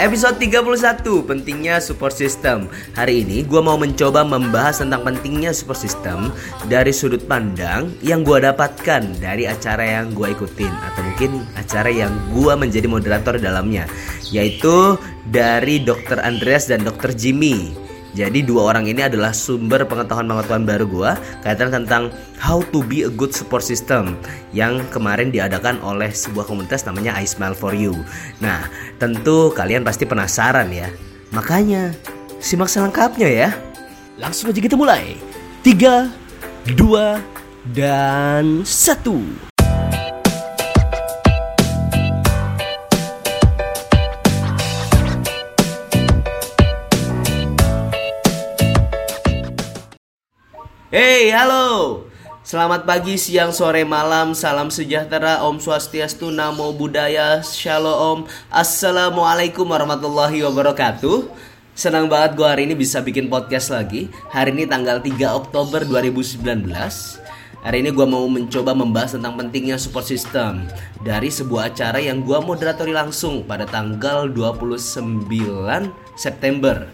Episode 31 Pentingnya support system Hari ini gue mau mencoba membahas tentang pentingnya support system Dari sudut pandang yang gue dapatkan dari acara yang gue ikutin Atau mungkin acara yang gue menjadi moderator dalamnya Yaitu dari Dr. Andreas dan Dr. Jimmy jadi dua orang ini adalah sumber pengetahuan-pengetahuan baru gue kaitan tentang how to be a good support system yang kemarin diadakan oleh sebuah komunitas namanya I Smile for You. Nah, tentu kalian pasti penasaran ya. Makanya simak selengkapnya ya. Langsung aja kita mulai. Tiga, dua, dan satu. Hey, halo. Selamat pagi, siang, sore, malam. Salam sejahtera, Om Swastiastu, Namo Buddhaya, Shalom, Assalamualaikum warahmatullahi wabarakatuh. Senang banget gue hari ini bisa bikin podcast lagi. Hari ini tanggal 3 Oktober 2019. Hari ini gue mau mencoba membahas tentang pentingnya support system dari sebuah acara yang gue moderatori langsung pada tanggal 29 September.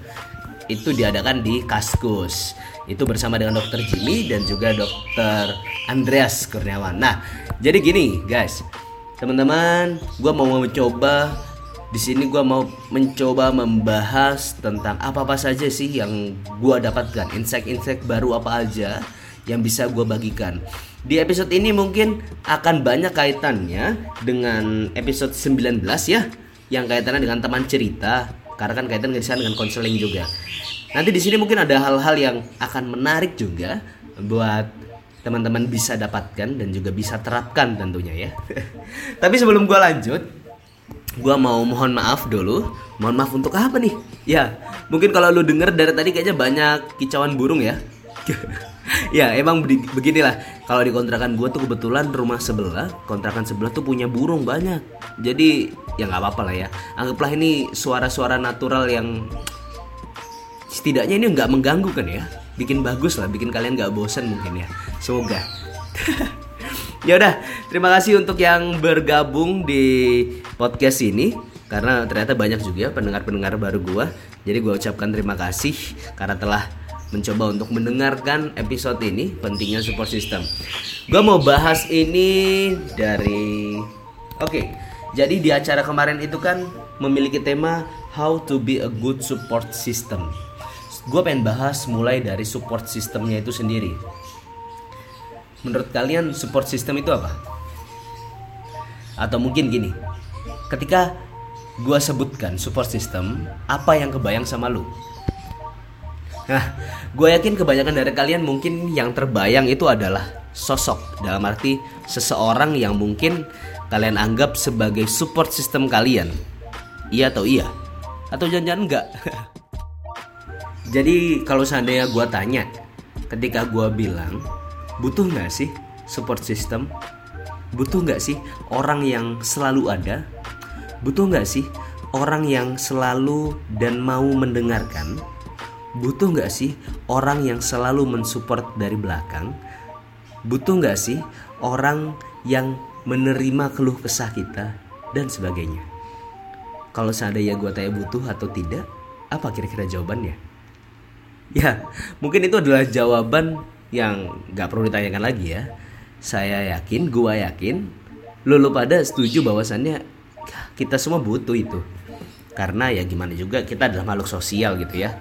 Itu diadakan di Kaskus itu bersama dengan dokter Jimmy dan juga dokter Andreas Kurniawan. Nah, jadi gini guys, teman-teman, gue mau mencoba di sini gue mau mencoba membahas tentang apa apa saja sih yang gue dapatkan, insight-insight baru apa aja yang bisa gue bagikan. Di episode ini mungkin akan banyak kaitannya dengan episode 19 ya, yang kaitannya dengan teman cerita, karena kan kaitan dengan konseling juga. Nanti di sini mungkin ada hal-hal yang akan menarik juga buat teman-teman bisa dapatkan dan juga bisa terapkan tentunya ya. Tapi sebelum gue lanjut, gue mau mohon maaf dulu. Mohon maaf untuk apa nih? Ya, mungkin kalau lu denger dari tadi kayaknya banyak kicauan burung ya. ya emang beginilah kalau di kontrakan gue tuh kebetulan rumah sebelah kontrakan sebelah tuh punya burung banyak jadi ya nggak apa-apa lah ya anggaplah ini suara-suara natural yang setidaknya ini nggak mengganggu kan ya? Bikin bagus lah bikin kalian nggak bosan mungkin ya. Semoga. Ya udah terima kasih untuk yang bergabung di podcast ini. Karena ternyata banyak juga pendengar-pendengar baru gua. Jadi gua ucapkan terima kasih karena telah mencoba untuk mendengarkan episode ini pentingnya support system. Gua mau bahas ini dari oke. Okay, jadi di acara kemarin itu kan memiliki tema how to be a good support system gue pengen bahas mulai dari support sistemnya itu sendiri. Menurut kalian support system itu apa? Atau mungkin gini, ketika gue sebutkan support system, apa yang kebayang sama lu? Nah, gue yakin kebanyakan dari kalian mungkin yang terbayang itu adalah sosok dalam arti seseorang yang mungkin kalian anggap sebagai support system kalian. Iya atau iya? Atau jangan-jangan enggak? Jadi kalau seandainya gue tanya, ketika gue bilang butuh nggak sih support system? Butuh nggak sih orang yang selalu ada? Butuh nggak sih orang yang selalu dan mau mendengarkan? Butuh nggak sih orang yang selalu mensupport dari belakang? Butuh nggak sih orang yang menerima keluh kesah kita dan sebagainya? Kalau seandainya gue tanya butuh atau tidak, apa kira-kira jawabannya? Ya, mungkin itu adalah jawaban yang gak perlu ditanyakan lagi ya. Saya yakin, gua yakin, lulu pada setuju bahwasannya kita semua butuh itu. Karena ya gimana juga kita adalah makhluk sosial gitu ya.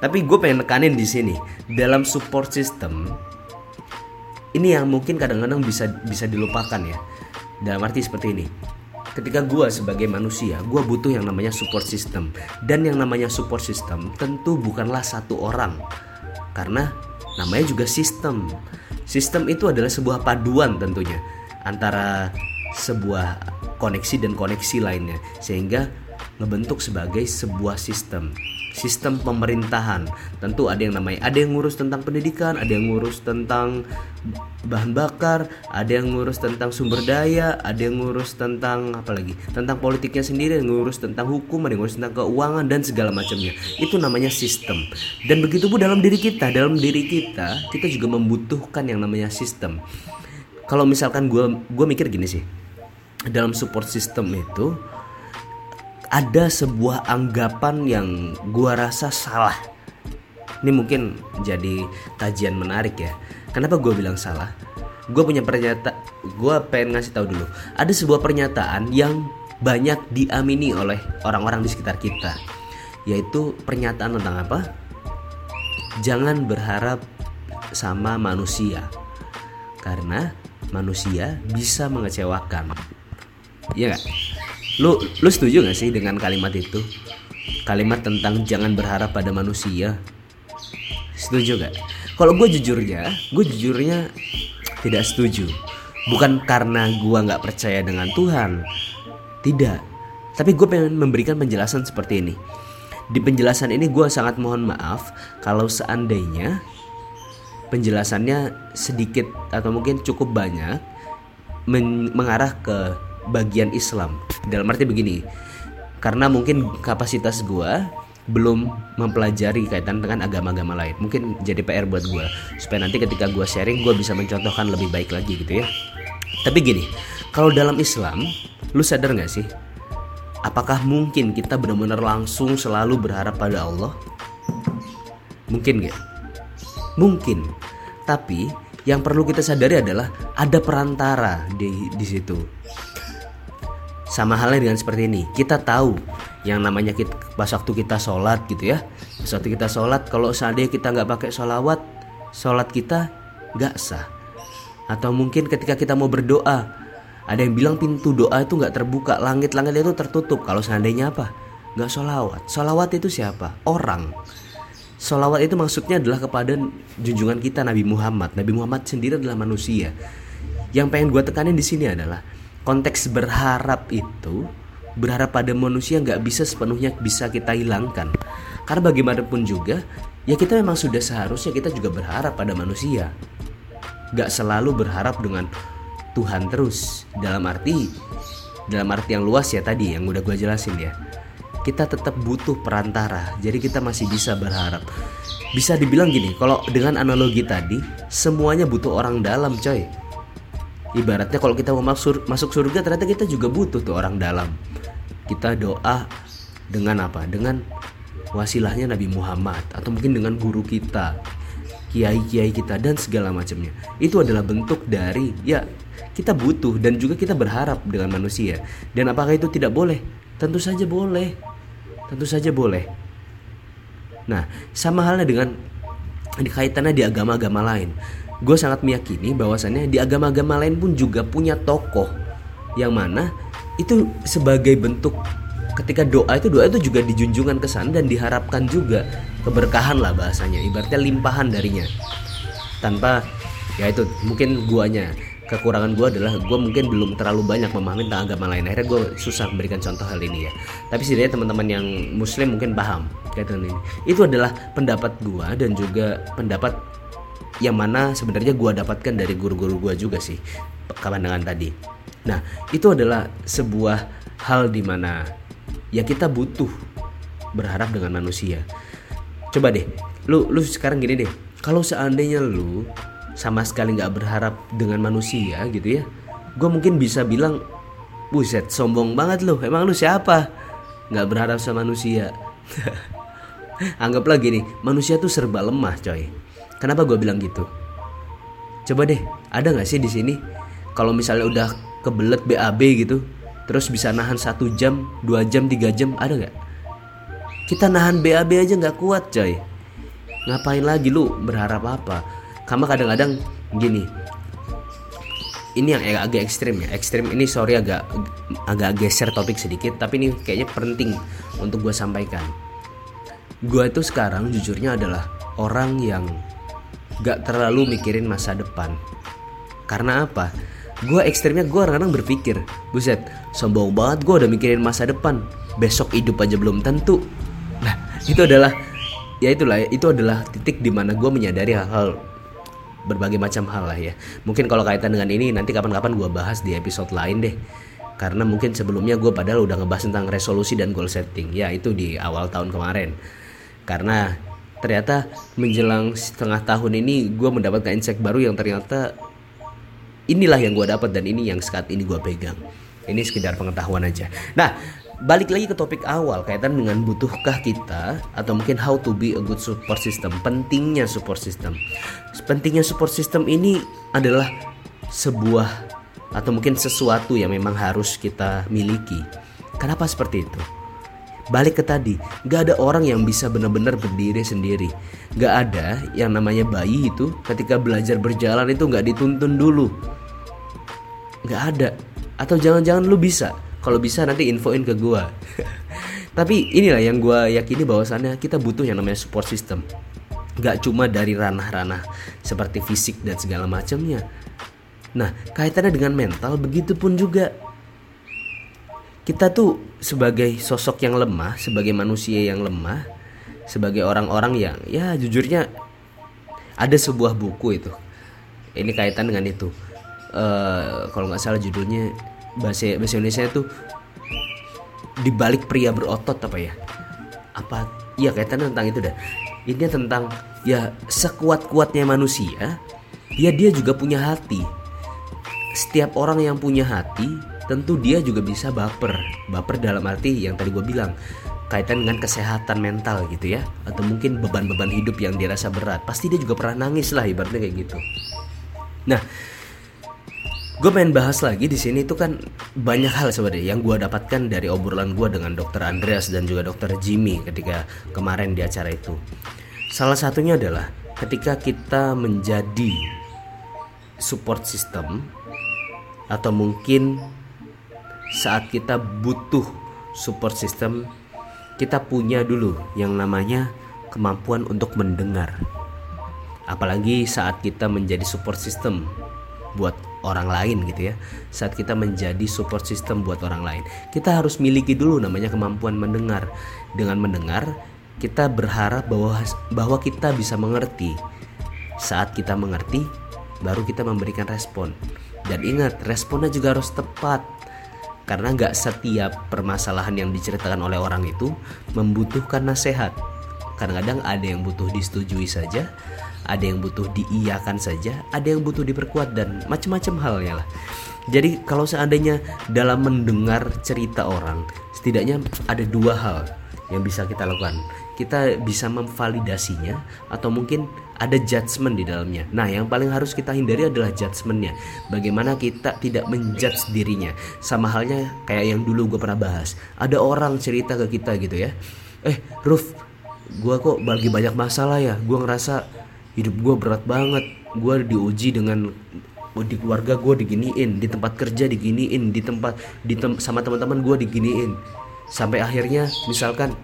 Tapi gue pengen nekanin di sini dalam support system ini yang mungkin kadang-kadang bisa bisa dilupakan ya. Dalam arti seperti ini ketika gue sebagai manusia gue butuh yang namanya support system. Dan yang namanya support system tentu bukanlah satu orang. Karena namanya juga sistem. Sistem itu adalah sebuah paduan tentunya antara sebuah koneksi dan koneksi lainnya. Sehingga ngebentuk sebagai sebuah sistem. Sistem pemerintahan. Tentu ada yang namanya ada yang ngurus tentang pendidikan ada yang ngurus tentang bahan bakar ada yang ngurus tentang sumber daya ada yang ngurus tentang apa lagi? Tentang politiknya sendiri yang ngurus tentang hukum ada yang ngurus tentang keuangan dan segala macamnya. Itu namanya sistem. Dan begitu pun dalam diri kita dalam diri kita kita juga membutuhkan yang namanya sistem. Kalau misalkan gue gue mikir gini sih. Dalam support system itu ada sebuah anggapan yang gua rasa salah. Ini mungkin jadi kajian menarik ya. Kenapa gue bilang salah? Gue punya pernyataan, gue pengen ngasih tahu dulu. Ada sebuah pernyataan yang banyak diamini oleh orang-orang di sekitar kita, yaitu pernyataan tentang apa? Jangan berharap sama manusia, karena manusia bisa mengecewakan. Iya gak? Lu lu setuju gak sih dengan kalimat itu? Kalimat tentang jangan berharap pada manusia. Setuju gak? Kalau gue jujurnya, gue jujurnya tidak setuju. Bukan karena gue nggak percaya dengan Tuhan, tidak. Tapi gue pengen memberikan penjelasan seperti ini. Di penjelasan ini gue sangat mohon maaf kalau seandainya penjelasannya sedikit atau mungkin cukup banyak mengarah ke bagian Islam. Dalam arti begini karena mungkin kapasitas gue belum mempelajari kaitan dengan agama-agama lain. Mungkin jadi PR buat gue supaya nanti ketika gue sharing gue bisa mencontohkan lebih baik lagi gitu ya. Tapi gini kalau dalam Islam lu sadar gak sih? Apakah mungkin kita benar-benar langsung selalu berharap pada Allah? Mungkin gak mungkin. Tapi yang perlu kita sadari adalah ada perantara di di situ sama halnya dengan seperti ini. Kita tahu yang namanya kita, pas waktu kita sholat gitu ya. Pas waktu kita sholat kalau seandainya kita nggak pakai sholawat sholat kita nggak sah. Atau mungkin ketika kita mau berdoa ada yang bilang pintu doa itu nggak terbuka langit-langit itu tertutup. Kalau seandainya apa? Nggak sholawat. Sholawat itu siapa? Orang. Sholawat itu maksudnya adalah kepada junjungan kita Nabi Muhammad. Nabi Muhammad sendiri adalah manusia. Yang pengen gue tekanin di sini adalah konteks berharap itu berharap pada manusia nggak bisa sepenuhnya bisa kita hilangkan. Karena bagaimanapun juga ya kita memang sudah seharusnya kita juga berharap pada manusia. Nggak selalu berharap dengan Tuhan terus. Dalam arti dalam arti yang luas ya tadi yang udah gue jelasin ya. Kita tetap butuh perantara jadi kita masih bisa berharap. Bisa dibilang gini kalau dengan analogi tadi semuanya butuh orang dalam coy ibaratnya kalau kita mau masuk masuk surga ternyata kita juga butuh tuh orang dalam. Kita doa dengan apa? Dengan wasilahnya Nabi Muhammad atau mungkin dengan guru kita kiai-kiai kita dan segala macamnya. Itu adalah bentuk dari ya kita butuh dan juga kita berharap dengan manusia. Dan apakah itu tidak boleh? Tentu saja boleh. Tentu saja boleh. Nah sama halnya dengan kaitannya di agama-agama lain gue sangat meyakini bahwasannya di agama-agama lain pun juga punya tokoh yang mana itu sebagai bentuk ketika doa itu doa itu juga dijunjungan ke sana dan diharapkan juga keberkahan lah bahasanya ibaratnya limpahan darinya. Tanpa ya itu mungkin guanya kekurangan gue adalah gue mungkin belum terlalu banyak memahami tentang agama lain. Akhirnya gue susah memberikan contoh hal ini ya. Tapi setidaknya teman-teman yang muslim mungkin paham kaitan ini. Itu adalah pendapat gue dan juga pendapat yang mana sebenarnya gue dapatkan dari guru-guru gue juga sih pandangan tadi. Nah itu adalah sebuah hal di mana ya kita butuh berharap dengan manusia. Coba deh lu lu sekarang gini deh. Kalau seandainya lu sama sekali nggak berharap dengan manusia gitu ya gue mungkin bisa bilang buset sombong banget lu. Emang lu siapa? Nggak berharap sama manusia. Anggaplah gini manusia tuh serba lemah coy Kenapa gue bilang gitu? Coba deh, ada nggak sih di sini kalau misalnya udah kebelet BAB gitu, terus bisa nahan satu jam, dua jam, tiga jam, ada nggak? Kita nahan BAB aja nggak kuat coy. Ngapain lagi lu berharap apa? Kamu kadang-kadang gini, ini yang agak ekstrim ya ekstrim ini sorry agak agak geser topik sedikit tapi ini kayaknya penting untuk gue sampaikan gue itu sekarang jujurnya adalah orang yang gak terlalu mikirin masa depan. Karena apa? gue ekstrimnya gue kadang-kadang berpikir buset sombong banget gue udah mikirin masa depan. Besok hidup aja belum tentu. Nah itu adalah ya itulah itu adalah titik di mana gue menyadari hal-hal berbagai macam hal lah ya. Mungkin kalau kaitan dengan ini nanti kapan-kapan gue bahas di episode lain deh. Karena mungkin sebelumnya gue padahal udah ngebahas tentang resolusi dan goal setting. Ya itu di awal tahun kemarin. Karena ternyata menjelang setengah tahun ini gue mendapatkan insight baru yang ternyata inilah yang gue dapat dan ini yang saat ini gue pegang. Ini sekedar pengetahuan aja. Nah balik lagi ke topik awal kaitan dengan butuhkah kita atau mungkin how to be a good support system pentingnya support system. Pentingnya support system ini adalah sebuah atau mungkin sesuatu yang memang harus kita miliki. Kenapa seperti itu balik ke tadi gak ada orang yang bisa benar-benar berdiri sendiri. Gak ada yang namanya bayi itu ketika belajar berjalan itu gak dituntun dulu. Gak ada. Atau jangan-jangan lu bisa. Kalau bisa nanti infoin ke gue tapi inilah yang gue yakini bahwasannya kita butuh yang namanya support system. Gak cuma dari ranah-ranah seperti fisik dan segala macamnya. Nah kaitannya dengan mental begitu pun juga kita tuh sebagai sosok yang lemah sebagai manusia yang lemah sebagai orang-orang yang ya jujurnya ada sebuah buku itu. Ini kaitan dengan itu. Uh, kalau nggak salah judulnya bahasa bahasa Indonesia itu dibalik pria berotot apa ya? Apa? Iya kaitan tentang itu dah. Ini tentang ya sekuat kuatnya manusia ya dia juga punya hati. Setiap orang yang punya hati tentu dia juga bisa baper. Baper dalam arti yang tadi gue bilang kaitan dengan kesehatan mental gitu ya. Atau mungkin beban-beban hidup yang dirasa berat. Pasti dia juga pernah nangis lah ibaratnya kayak gitu. Nah gue pengen bahas lagi di sini itu kan banyak hal sebenarnya yang gue dapatkan dari obrolan gue dengan dokter Andreas dan juga dokter Jimmy ketika kemarin di acara itu. Salah satunya adalah ketika kita menjadi support system atau mungkin saat kita butuh support system kita punya dulu yang namanya kemampuan untuk mendengar. Apalagi saat kita menjadi support system buat orang lain gitu ya. Saat kita menjadi support system buat orang lain. Kita harus miliki dulu namanya kemampuan mendengar. Dengan mendengar kita berharap bahwa bahwa kita bisa mengerti. Saat kita mengerti baru kita memberikan respon. Dan ingat responnya juga harus tepat karena nggak setiap permasalahan yang diceritakan oleh orang itu membutuhkan nasihat kadang-kadang ada yang butuh disetujui saja ada yang butuh diiyakan saja, ada yang butuh diperkuat dan macam-macam halnya lah. Jadi kalau seandainya dalam mendengar cerita orang, setidaknya ada dua hal yang bisa kita lakukan. Kita bisa memvalidasinya atau mungkin ada judgement di dalamnya. Nah, yang paling harus kita hindari adalah judgementnya. Bagaimana kita tidak menjudge dirinya. Sama halnya kayak yang dulu gue pernah bahas. Ada orang cerita ke kita gitu ya. Eh, Ruf, gue kok bagi banyak masalah ya. Gue ngerasa hidup gue berat banget gue diuji dengan di keluarga gue diginiin di tempat kerja diginiin di tempat di tem sama teman-teman gue diginiin sampai akhirnya misalkan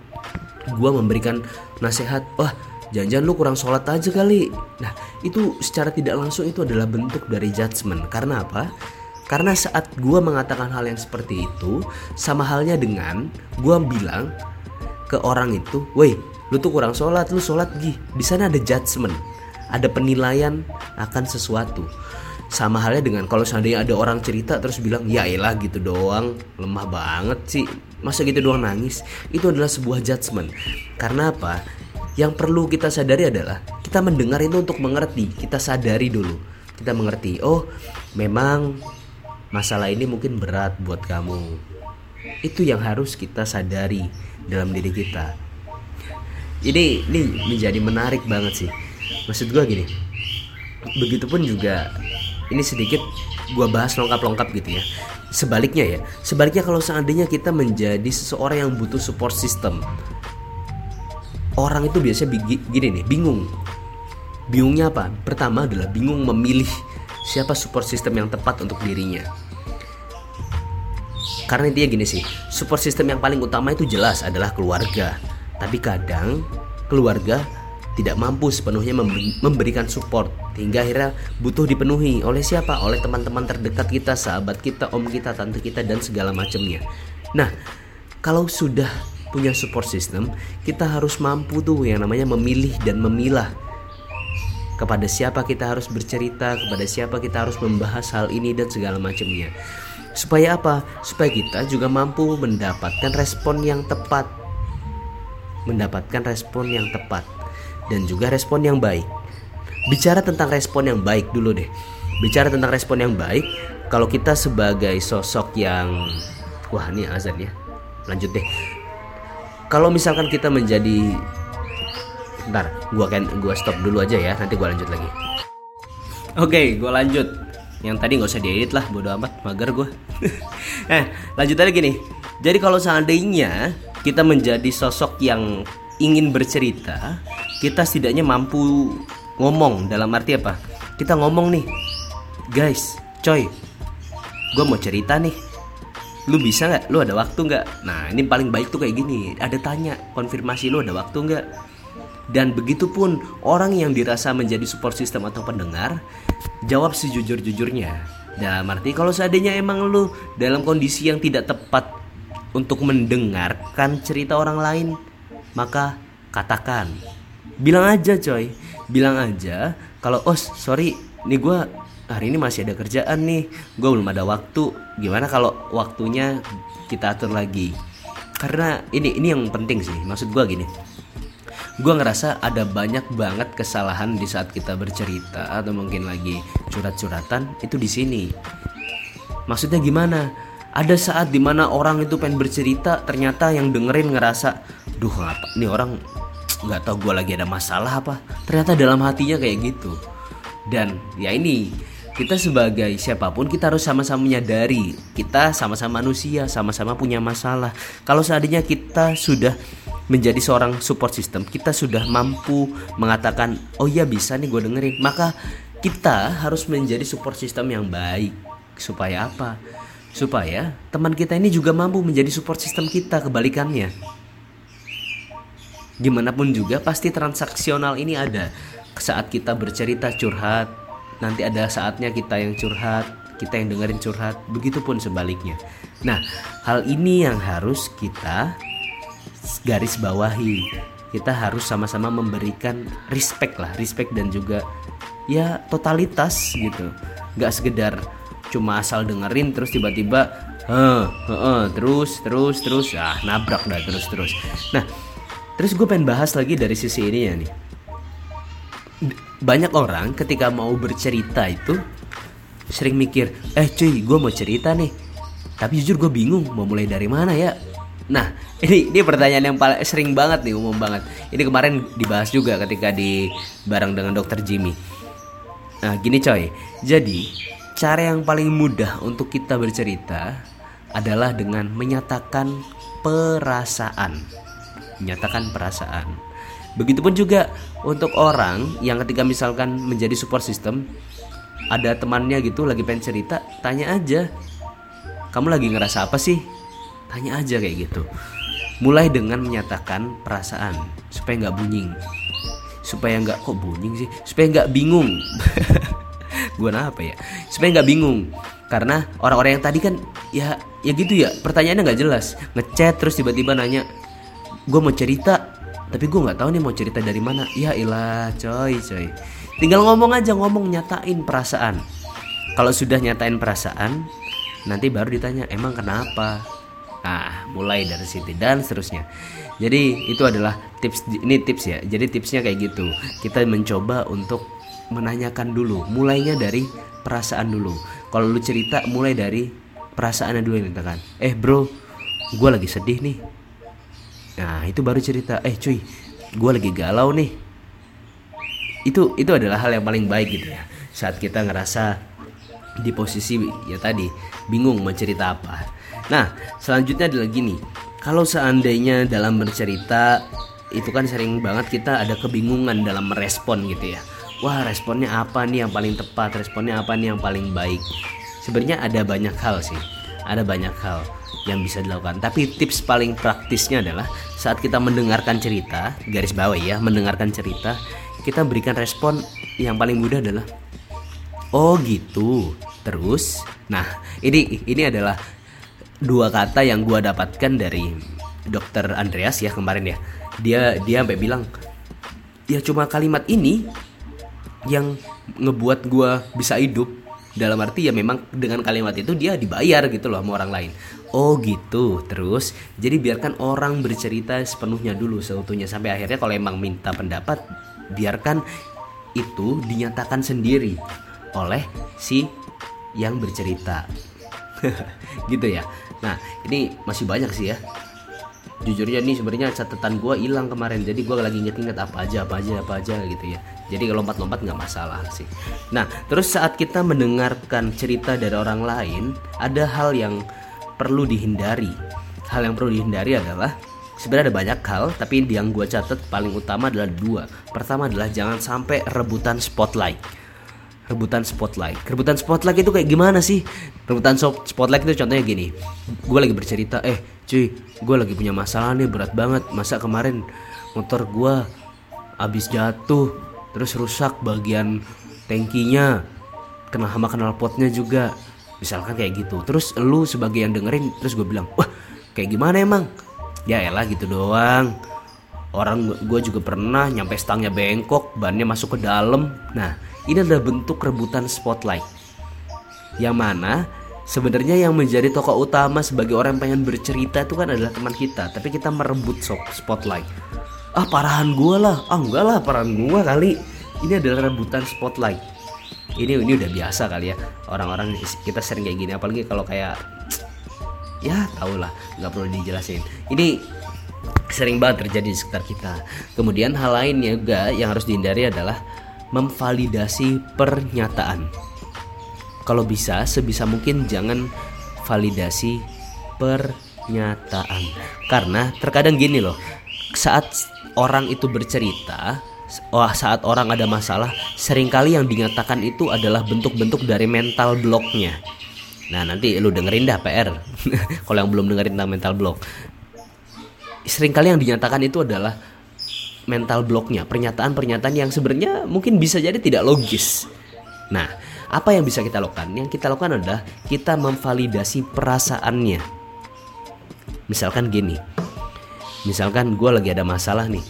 gue memberikan nasihat wah jangan-jangan lu kurang sholat aja kali. Nah itu secara tidak langsung itu adalah bentuk dari judgement. Karena apa? Karena saat gue mengatakan hal yang seperti itu sama halnya dengan gue bilang ke orang itu, woi lu tuh kurang sholat, lu sholat gih. Di sana ada judgement ada penilaian akan sesuatu sama halnya dengan kalau seandainya ada orang cerita terus bilang ya elah gitu doang. Lemah banget sih. Masa gitu doang nangis? Itu adalah sebuah judgement. Karena apa? Yang perlu kita sadari adalah kita mendengar itu untuk mengerti. Kita sadari dulu. Kita mengerti oh memang masalah ini mungkin berat buat kamu. Itu yang harus kita sadari dalam diri kita. Ini ini menjadi menarik banget sih. Maksud gue gini begitupun juga ini sedikit gue bahas lengkap-lengkap gitu ya. Sebaliknya ya sebaliknya kalau seandainya kita menjadi seseorang yang butuh support system. Orang itu biasanya gini nih bingung. Bingungnya apa? Pertama adalah bingung memilih siapa support system yang tepat untuk dirinya. Karena intinya gini sih support system yang paling utama itu jelas adalah keluarga. Tapi kadang keluarga tidak mampu sepenuhnya memberikan support hingga akhirnya butuh dipenuhi oleh siapa? Oleh teman-teman terdekat kita, sahabat kita, om kita, tante kita dan segala macamnya. Nah, kalau sudah punya support system, kita harus mampu tuh yang namanya memilih dan memilah kepada siapa kita harus bercerita, kepada siapa kita harus membahas hal ini dan segala macamnya. Supaya apa? Supaya kita juga mampu mendapatkan respon yang tepat. Mendapatkan respon yang tepat dan juga respon yang baik. Bicara tentang respon yang baik dulu deh. Bicara tentang respon yang baik, kalau kita sebagai sosok yang wah ini azan ya. Lanjut deh. Kalau misalkan kita menjadi Ntar, gua kan gua stop dulu aja ya, nanti gua lanjut lagi. Oke, okay, gua lanjut yang tadi nggak usah diedit lah bodo amat mager gue eh lanjut lagi nih jadi kalau seandainya kita menjadi sosok yang ingin bercerita kita setidaknya mampu ngomong. Dalam arti apa? Kita ngomong nih guys coy gue mau cerita nih. Lu bisa nggak? Lu ada waktu nggak? Nah ini paling baik tuh kayak gini. Ada tanya konfirmasi lu ada waktu nggak? Dan begitupun orang yang dirasa menjadi support system atau pendengar jawab sejujur-jujurnya. Dalam arti kalau seandainya emang lu dalam kondisi yang tidak tepat untuk mendengarkan cerita orang lain, maka katakan. Bilang aja coy, bilang aja kalau oh sorry nih gue hari ini masih ada kerjaan nih, gue belum ada waktu. Gimana kalau waktunya kita atur lagi? Karena ini ini yang penting sih, maksud gue gini gue ngerasa ada banyak banget kesalahan di saat kita bercerita atau mungkin lagi curhat-curhatan itu di sini. Maksudnya gimana? Ada saat di mana orang itu pengen bercerita, ternyata yang dengerin ngerasa, duh ngapa? Ini orang nggak tahu gue lagi ada masalah apa? Ternyata dalam hatinya kayak gitu. Dan ya ini kita sebagai siapa pun kita harus sama-sama menyadari kita sama-sama manusia, sama-sama punya masalah. Kalau seandainya kita sudah menjadi seorang support system kita sudah mampu mengatakan oh iya bisa nih gue dengerin maka kita harus menjadi support system yang baik supaya apa supaya teman kita ini juga mampu menjadi support system kita kebalikannya. Gimana pun juga pasti transaksional ini ada. Saat kita bercerita curhat nanti ada saatnya kita yang curhat kita yang dengerin curhat begitupun sebaliknya. Nah hal ini yang harus kita garis bawahi. Kita harus sama-sama memberikan respect lah respect dan juga ya totalitas gitu. Nggak sekedar cuma asal dengerin terus tiba-tiba heh terus terus terus ah nabrak dah terus terus nah terus gue pengen bahas lagi dari sisi ini ya nih banyak orang ketika mau bercerita itu sering mikir eh cuy gue mau cerita nih tapi jujur gue bingung mau mulai dari mana ya Nah, ini ini pertanyaan yang paling sering banget nih, umum banget. Ini kemarin dibahas juga ketika di bareng dengan dokter Jimmy. Nah, gini coy. Jadi, cara yang paling mudah untuk kita bercerita adalah dengan menyatakan perasaan. Menyatakan perasaan. Begitupun juga untuk orang yang ketika misalkan menjadi support system ada temannya gitu lagi pengen cerita, tanya aja. Kamu lagi ngerasa apa sih? Tanya aja kayak gitu. Mulai dengan menyatakan perasaan supaya nggak bunying. Supaya nggak kok bunying sih? Supaya nggak bingung. Gua apa ya? Supaya nggak bingung. Karena orang-orang yang tadi kan ya ya gitu ya pertanyaannya nggak jelas ngechat terus tiba-tiba nanya gue mau cerita tapi gue nggak tahu nih mau cerita dari mana ya ilah coy coy tinggal ngomong aja ngomong nyatain perasaan kalau sudah nyatain perasaan nanti baru ditanya emang kenapa Nah, mulai dari situ dan seterusnya. Jadi itu adalah tips ini tips ya. Jadi tipsnya kayak gitu. Kita mencoba untuk menanyakan dulu. Mulainya dari perasaan dulu. Kalau lu cerita mulai dari perasaannya dulu yang kan. Eh bro, gue lagi sedih nih. Nah itu baru cerita. Eh cuy, gue lagi galau nih. Itu itu adalah hal yang paling baik gitu ya. Saat kita ngerasa di posisi ya tadi bingung mau cerita apa Nah, selanjutnya adalah gini. Kalau seandainya dalam bercerita itu kan sering banget kita ada kebingungan dalam merespon gitu ya. Wah, responnya apa nih yang paling tepat? Responnya apa nih yang paling baik? Sebenarnya ada banyak hal sih. Ada banyak hal yang bisa dilakukan. Tapi tips paling praktisnya adalah saat kita mendengarkan cerita, garis bawah ya, mendengarkan cerita, kita berikan respon yang paling mudah adalah oh gitu terus nah ini ini adalah dua kata yang gue dapatkan dari dokter Andreas ya kemarin ya dia dia sampai bilang ya cuma kalimat ini yang ngebuat gue bisa hidup. Dalam arti ya memang dengan kalimat itu dia dibayar gitu loh sama orang lain. Oh gitu terus? Jadi biarkan orang bercerita sepenuhnya dulu seutuhnya. Sampai akhirnya kalau emang minta pendapat biarkan itu dinyatakan sendiri oleh si yang bercerita. Gitu ya. Nah ini masih banyak sih ya jujurnya nih sebenarnya catatan gue hilang kemarin. Jadi gue lagi inget-inget apa aja apa aja apa aja gitu ya. Jadi lompat-lompat nggak masalah sih. Nah terus saat kita mendengarkan cerita dari orang lain ada hal yang perlu dihindari. Hal yang perlu dihindari adalah sebenarnya ada banyak hal tapi yang gue catat paling utama adalah dua. Pertama adalah jangan sampai rebutan spotlight rebutan spotlight. Rebutan spotlight itu kayak gimana sih? Rebutan spotlight itu contohnya gini. Gue lagi bercerita, eh cuy, gue lagi punya masalah nih berat banget. Masa kemarin motor gue abis jatuh, terus rusak bagian tangkinya, kena hama kenal potnya juga. Misalkan kayak gitu. Terus lu sebagai yang dengerin, terus gue bilang, wah kayak gimana emang? Ya elah gitu doang. Orang gue juga pernah nyampe stangnya bengkok, bannya masuk ke dalam. Nah, ini adalah bentuk rebutan spotlight. Yang mana sebenarnya yang menjadi tokoh utama sebagai orang yang pengen bercerita itu kan adalah teman kita, tapi kita merebut spotlight. Ah parahan gue lah, ah enggak lah parahan gue kali. Ini adalah rebutan spotlight. Ini ini udah biasa kali ya orang-orang kita sering kayak gini, apalagi kalau kayak ya tau lah nggak perlu dijelasin. Ini sering banget terjadi di sekitar kita. Kemudian hal lainnya juga yang harus dihindari adalah memvalidasi pernyataan. Kalau bisa, sebisa mungkin jangan validasi pernyataan. Karena terkadang gini loh, saat orang itu bercerita, wah saat orang ada masalah, sering kali yang dinyatakan itu adalah bentuk-bentuk dari mental blocknya. Nah nanti lu dengerin dah PR. Kalau yang belum dengerin tentang mental block, sering kali yang dinyatakan itu adalah mental blocknya, pernyataan-pernyataan yang sebenarnya mungkin bisa jadi tidak logis. Nah, apa yang bisa kita lakukan? Yang kita lakukan adalah kita memvalidasi perasaannya. Misalkan gini, misalkan gue lagi ada masalah nih.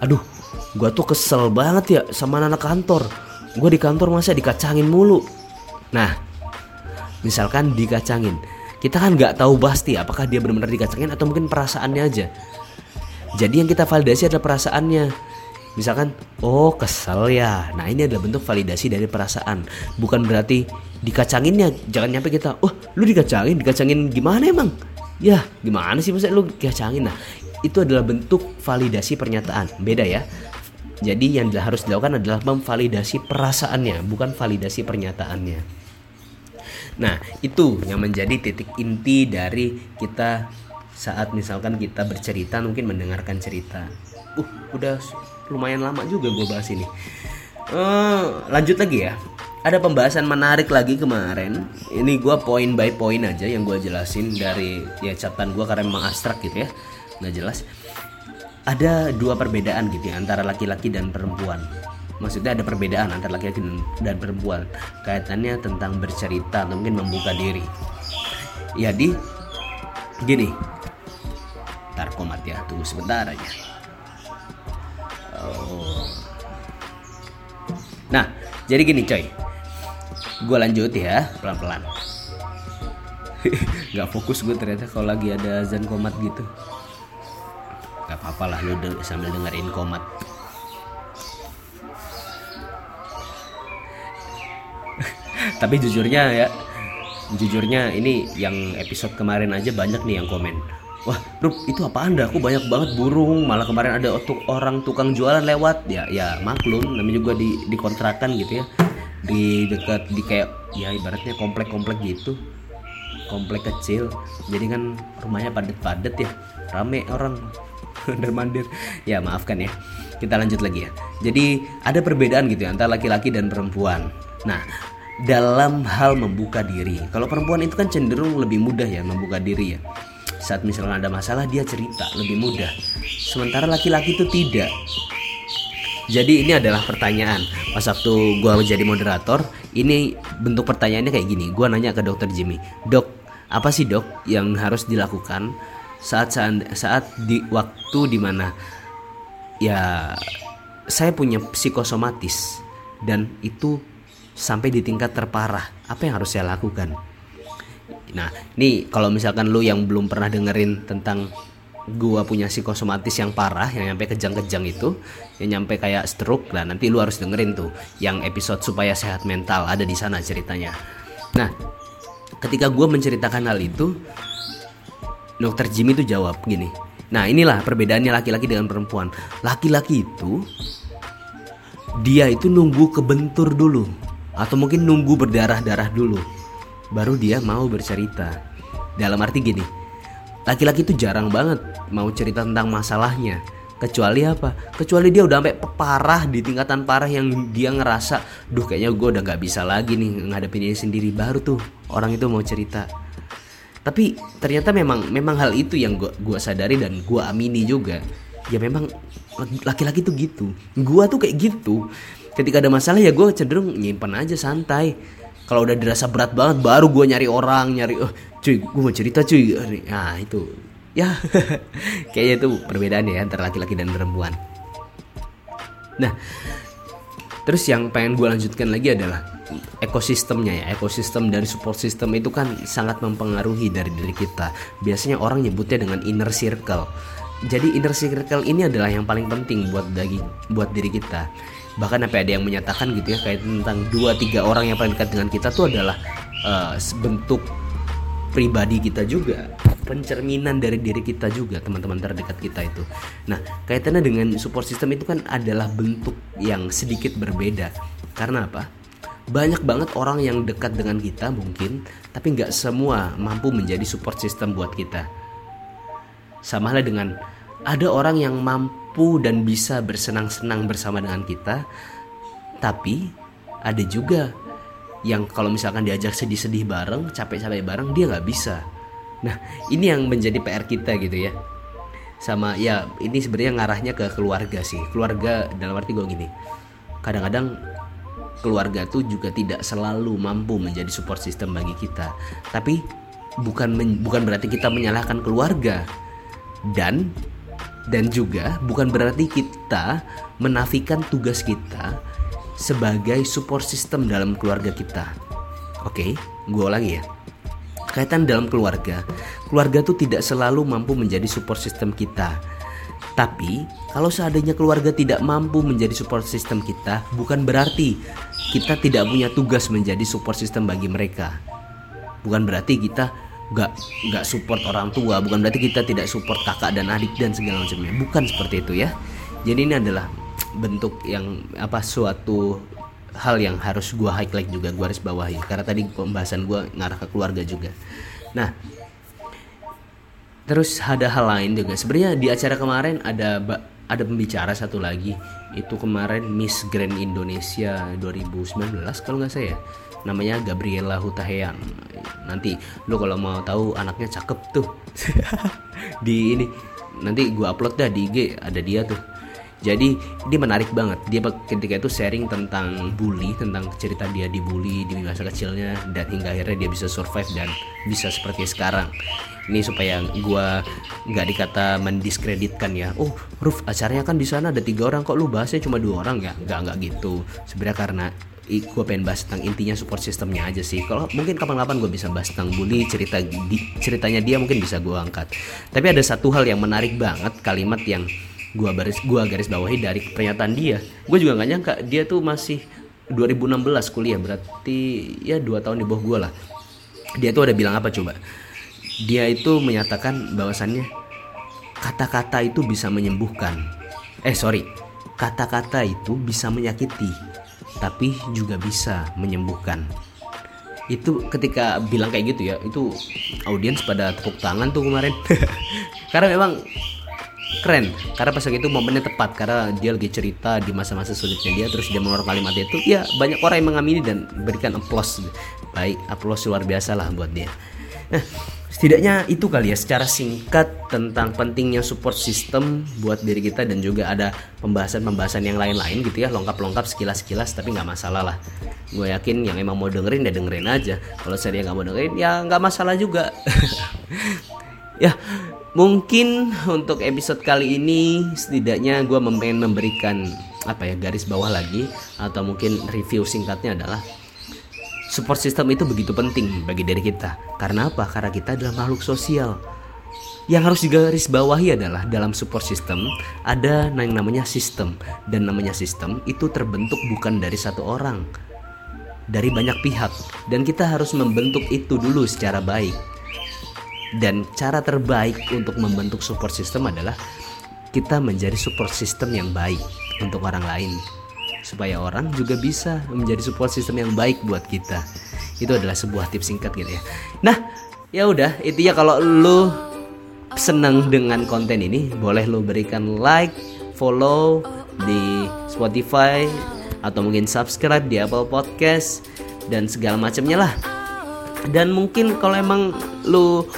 Aduh, gue tuh kesel banget ya sama anak kantor. Gue di kantor masa dikacangin mulu. Nah, misalkan dikacangin, kita kan nggak tahu pasti apakah dia benar-benar dikacangin atau mungkin perasaannya aja. Jadi yang kita validasi adalah perasaannya. Misalkan, oh kesel ya. Nah ini adalah bentuk validasi dari perasaan. Bukan berarti dikacanginnya. Jangan nyampe kita, oh lu dikacangin, dikacangin gimana emang? Ya gimana sih masa lu dikacangin? Nah itu adalah bentuk validasi pernyataan. Beda ya. Jadi yang harus dilakukan adalah memvalidasi perasaannya, bukan validasi pernyataannya. Nah, itu yang menjadi titik inti dari kita saat misalkan kita bercerita mungkin mendengarkan cerita. Uh udah lumayan lama juga gue bahas ini. Uh, lanjut lagi ya. Ada pembahasan menarik lagi kemarin. Ini gue poin by poin aja yang gue jelasin dari ya catatan gue karena memang abstrak gitu ya. Nggak jelas. Ada dua perbedaan gitu ya antara laki-laki dan perempuan maksudnya ada perbedaan antara laki-laki dan perempuan kaitannya tentang bercerita atau mungkin membuka diri ya di gini Ntar komat ya, tunggu sebentar aja. Oh. Nah, jadi gini coy. Gue lanjut ya, pelan-pelan. Gak fokus gue ternyata kalau lagi ada azan komat gitu. Gak apa-apa lah lu sambil dengerin komat. Tapi jujurnya ya, jujurnya ini yang episode kemarin aja banyak nih yang komen Wah, Rup, itu apa anda? Aku banyak banget burung. Malah kemarin ada orang tukang jualan lewat. Ya, ya maklum. Namanya juga di di kontrakan gitu ya. Di dekat di kayak ya ibaratnya komplek-komplek gitu. Komplek kecil. Jadi kan rumahnya padat-padat ya. Rame orang dan mandir. Ya maafkan ya. Kita lanjut lagi ya. Jadi ada perbedaan gitu ya antara laki-laki dan perempuan. Nah, dalam hal membuka diri. Kalau perempuan itu kan cenderung lebih mudah ya membuka diri ya saat misalnya ada masalah dia cerita lebih mudah sementara laki-laki itu tidak Jadi ini adalah pertanyaan pas waktu gue menjadi moderator. Ini bentuk pertanyaannya kayak gini. Gue nanya ke dokter Jimmy, dok apa sih dok yang harus dilakukan saat saat, saat di waktu di mana ya saya punya psikosomatis dan itu sampai di tingkat terparah. Apa yang harus saya lakukan? Nah, ini kalau misalkan lu yang belum pernah dengerin tentang gua punya psikosomatis yang parah yang nyampe kejang-kejang itu yang nyampe kayak stroke lah nanti lu harus dengerin tuh yang episode supaya sehat mental ada di sana ceritanya nah ketika gua menceritakan hal itu dokter Jimmy tuh jawab gini nah inilah perbedaannya laki-laki dengan perempuan laki-laki itu dia itu nunggu kebentur dulu atau mungkin nunggu berdarah-darah dulu baru dia mau bercerita. Dalam arti gini laki-laki itu jarang banget mau cerita tentang masalahnya. Kecuali apa? Kecuali dia udah sampai parah di tingkatan parah yang dia ngerasa duh kayaknya gue udah nggak bisa lagi nih ngadepin ini sendiri. Baru tuh orang itu mau cerita. Tapi ternyata memang memang hal itu yang gue gua sadari dan gue amini juga. Ya memang laki-laki tuh gitu. Gue tuh kayak gitu ketika ada masalah ya gue cenderung nyimpan aja santai. Kalau udah dirasa berat banget baru gue nyari orang nyari oh cuy gue mau cerita cuy. Nah itu. Ya kayaknya itu perbedaan ya antara laki-laki dan perempuan. Nah terus yang pengen gue lanjutkan lagi adalah ekosistemnya ya. Ekosistem dari support system itu kan sangat mempengaruhi dari diri kita. Biasanya orang nyebutnya dengan inner circle. Jadi inner circle ini adalah yang paling penting buat daging buat diri kita bahkan sampai ada yang menyatakan gitu ya kayak tentang dua tiga orang yang paling dekat dengan kita tuh adalah uh, bentuk pribadi kita juga pencerminan dari diri kita juga teman-teman terdekat kita itu. Nah kaitannya dengan support system itu kan adalah bentuk yang sedikit berbeda. Karena apa? Banyak banget orang yang dekat dengan kita mungkin tapi nggak semua mampu menjadi support system buat kita. Sama halnya dengan ada orang yang mampu dan bisa bersenang-senang bersama dengan kita tapi ada juga yang kalau misalkan diajak sedih-sedih bareng, capek-capek bareng, dia nggak bisa. Nah, ini yang menjadi PR kita gitu ya. Sama ya, ini sebenarnya ngarahnya ke keluarga sih. Keluarga dalam arti gue gini. Kadang-kadang keluarga tuh juga tidak selalu mampu menjadi support system bagi kita. Tapi bukan bukan berarti kita menyalahkan keluarga. Dan dan juga bukan berarti kita menafikan tugas kita sebagai support system dalam keluarga kita. Oke, gue lagi ya. Kaitan dalam keluarga, keluarga tuh tidak selalu mampu menjadi support system kita. Tapi, kalau seandainya keluarga tidak mampu menjadi support system kita, bukan berarti kita tidak punya tugas menjadi support system bagi mereka. Bukan berarti kita gak gak support orang tua, bukan berarti kita tidak support kakak dan adik dan segala macamnya. Bukan seperti itu ya. Jadi ini adalah bentuk yang apa suatu hal yang harus gue highlight juga gue harus bawahi. Karena tadi pembahasan gue ngarah ke keluarga juga. Nah terus ada hal lain juga. Sebenarnya di acara kemarin ada ada pembicara satu lagi. Itu kemarin Miss Grand Indonesia 2019 kalau nggak saya namanya Gabriela Hutahean nanti lo kalau mau tahu anaknya cakep tuh di ini. Nanti gue upload dah di IG ada dia tuh. Jadi dia menarik banget. Dia ketika itu sharing tentang bully tentang cerita dia dibully di masa kecilnya dan hingga akhirnya dia bisa survive dan bisa seperti sekarang. Ini supaya gue nggak dikata mendiskreditkan ya. Oh Ruf acaranya kan di sana ada tiga orang kok. Lu bahasnya cuma dua orang ya? Nggak nggak gitu. Sebenarnya karena gue pengen bahas tentang intinya support sistemnya aja sih. Kalau mungkin kapan-kapan gue bisa bahas tentang bully cerita di, ceritanya dia mungkin bisa gue angkat. Tapi ada satu hal yang menarik banget kalimat yang gua baris gua garis bawahi dari pernyataan dia. Gue juga nggak nyangka dia tuh masih 2016 kuliah berarti ya dua tahun di bawah gue lah. Dia tuh ada bilang apa coba? Dia itu menyatakan bahwasannya kata-kata itu bisa menyembuhkan. Eh sorry kata-kata itu bisa menyakiti tapi juga bisa menyembuhkan. Itu ketika bilang kayak gitu ya itu audiens pada tepuk tangan tuh kemarin. Karena memang keren karena pas itu momennya tepat karena dia lagi cerita di masa-masa sulitnya dia terus dia mengeluarkan kalimat itu ya banyak orang yang mengamini dan berikan applause. Baik applause luar biasa lah buat dia. Nah setidaknya itu kali ya secara singkat tentang pentingnya support system buat diri kita dan juga ada pembahasan-pembahasan yang lain-lain gitu ya. Lengkap-lengkap sekilas-sekilas tapi nggak masalah lah. Gue yakin yang emang mau dengerin ya dengerin aja. Kalau saya nggak mau dengerin ya nggak masalah juga. Ya mungkin untuk episode kali ini setidaknya gue memberikan apa ya garis bawah lagi atau mungkin review singkatnya adalah Support system itu begitu penting bagi diri kita. Karena apa? Karena kita adalah makhluk sosial. Yang harus digaris bawahi adalah dalam support system ada yang namanya sistem dan namanya sistem itu terbentuk bukan dari satu orang, dari banyak pihak dan kita harus membentuk itu dulu secara baik. Dan cara terbaik untuk membentuk support system adalah kita menjadi support system yang baik untuk orang lain supaya orang juga bisa menjadi support system yang baik buat kita. Itu adalah sebuah tips singkat gitu ya. Nah ya udah intinya kalau lu senang dengan konten ini boleh lu berikan like follow di Spotify atau mungkin subscribe di Apple Podcast dan segala macamnya lah. Dan mungkin kalau emang lu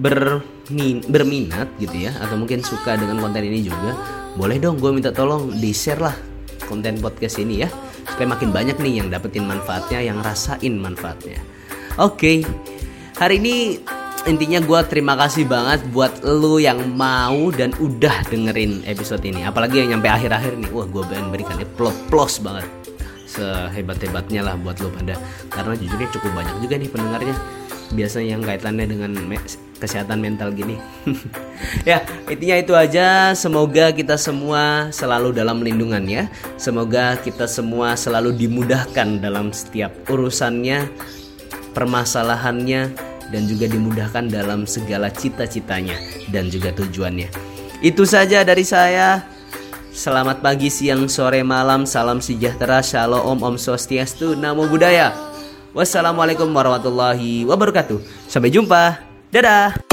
bermin berminat gitu ya atau mungkin suka dengan konten ini juga boleh dong gue minta tolong di share lah konten podcast ini ya. Supaya makin banyak nih yang dapetin manfaatnya yang rasain manfaatnya. Oke okay. hari ini intinya gue terima kasih banget buat lu yang mau dan udah dengerin episode ini. Apalagi yang nyampe akhir-akhir nih. Wah gue pengen berikan plus plus banget sehebat-hebatnya lah buat lu pada karena jujurnya cukup banyak juga nih pendengarnya biasanya yang kaitannya dengan kesehatan mental gini. ya, intinya itu aja. Semoga kita semua selalu dalam lindungan ya. Semoga kita semua selalu dimudahkan dalam setiap urusannya, permasalahannya dan juga dimudahkan dalam segala cita-citanya dan juga tujuannya. Itu saja dari saya. Selamat pagi, siang, sore, malam. Salam sejahtera, shalom, om swastiastu, namo buddhaya. Wassalamualaikum warahmatullahi wabarakatuh. Sampai jumpa. Dadah.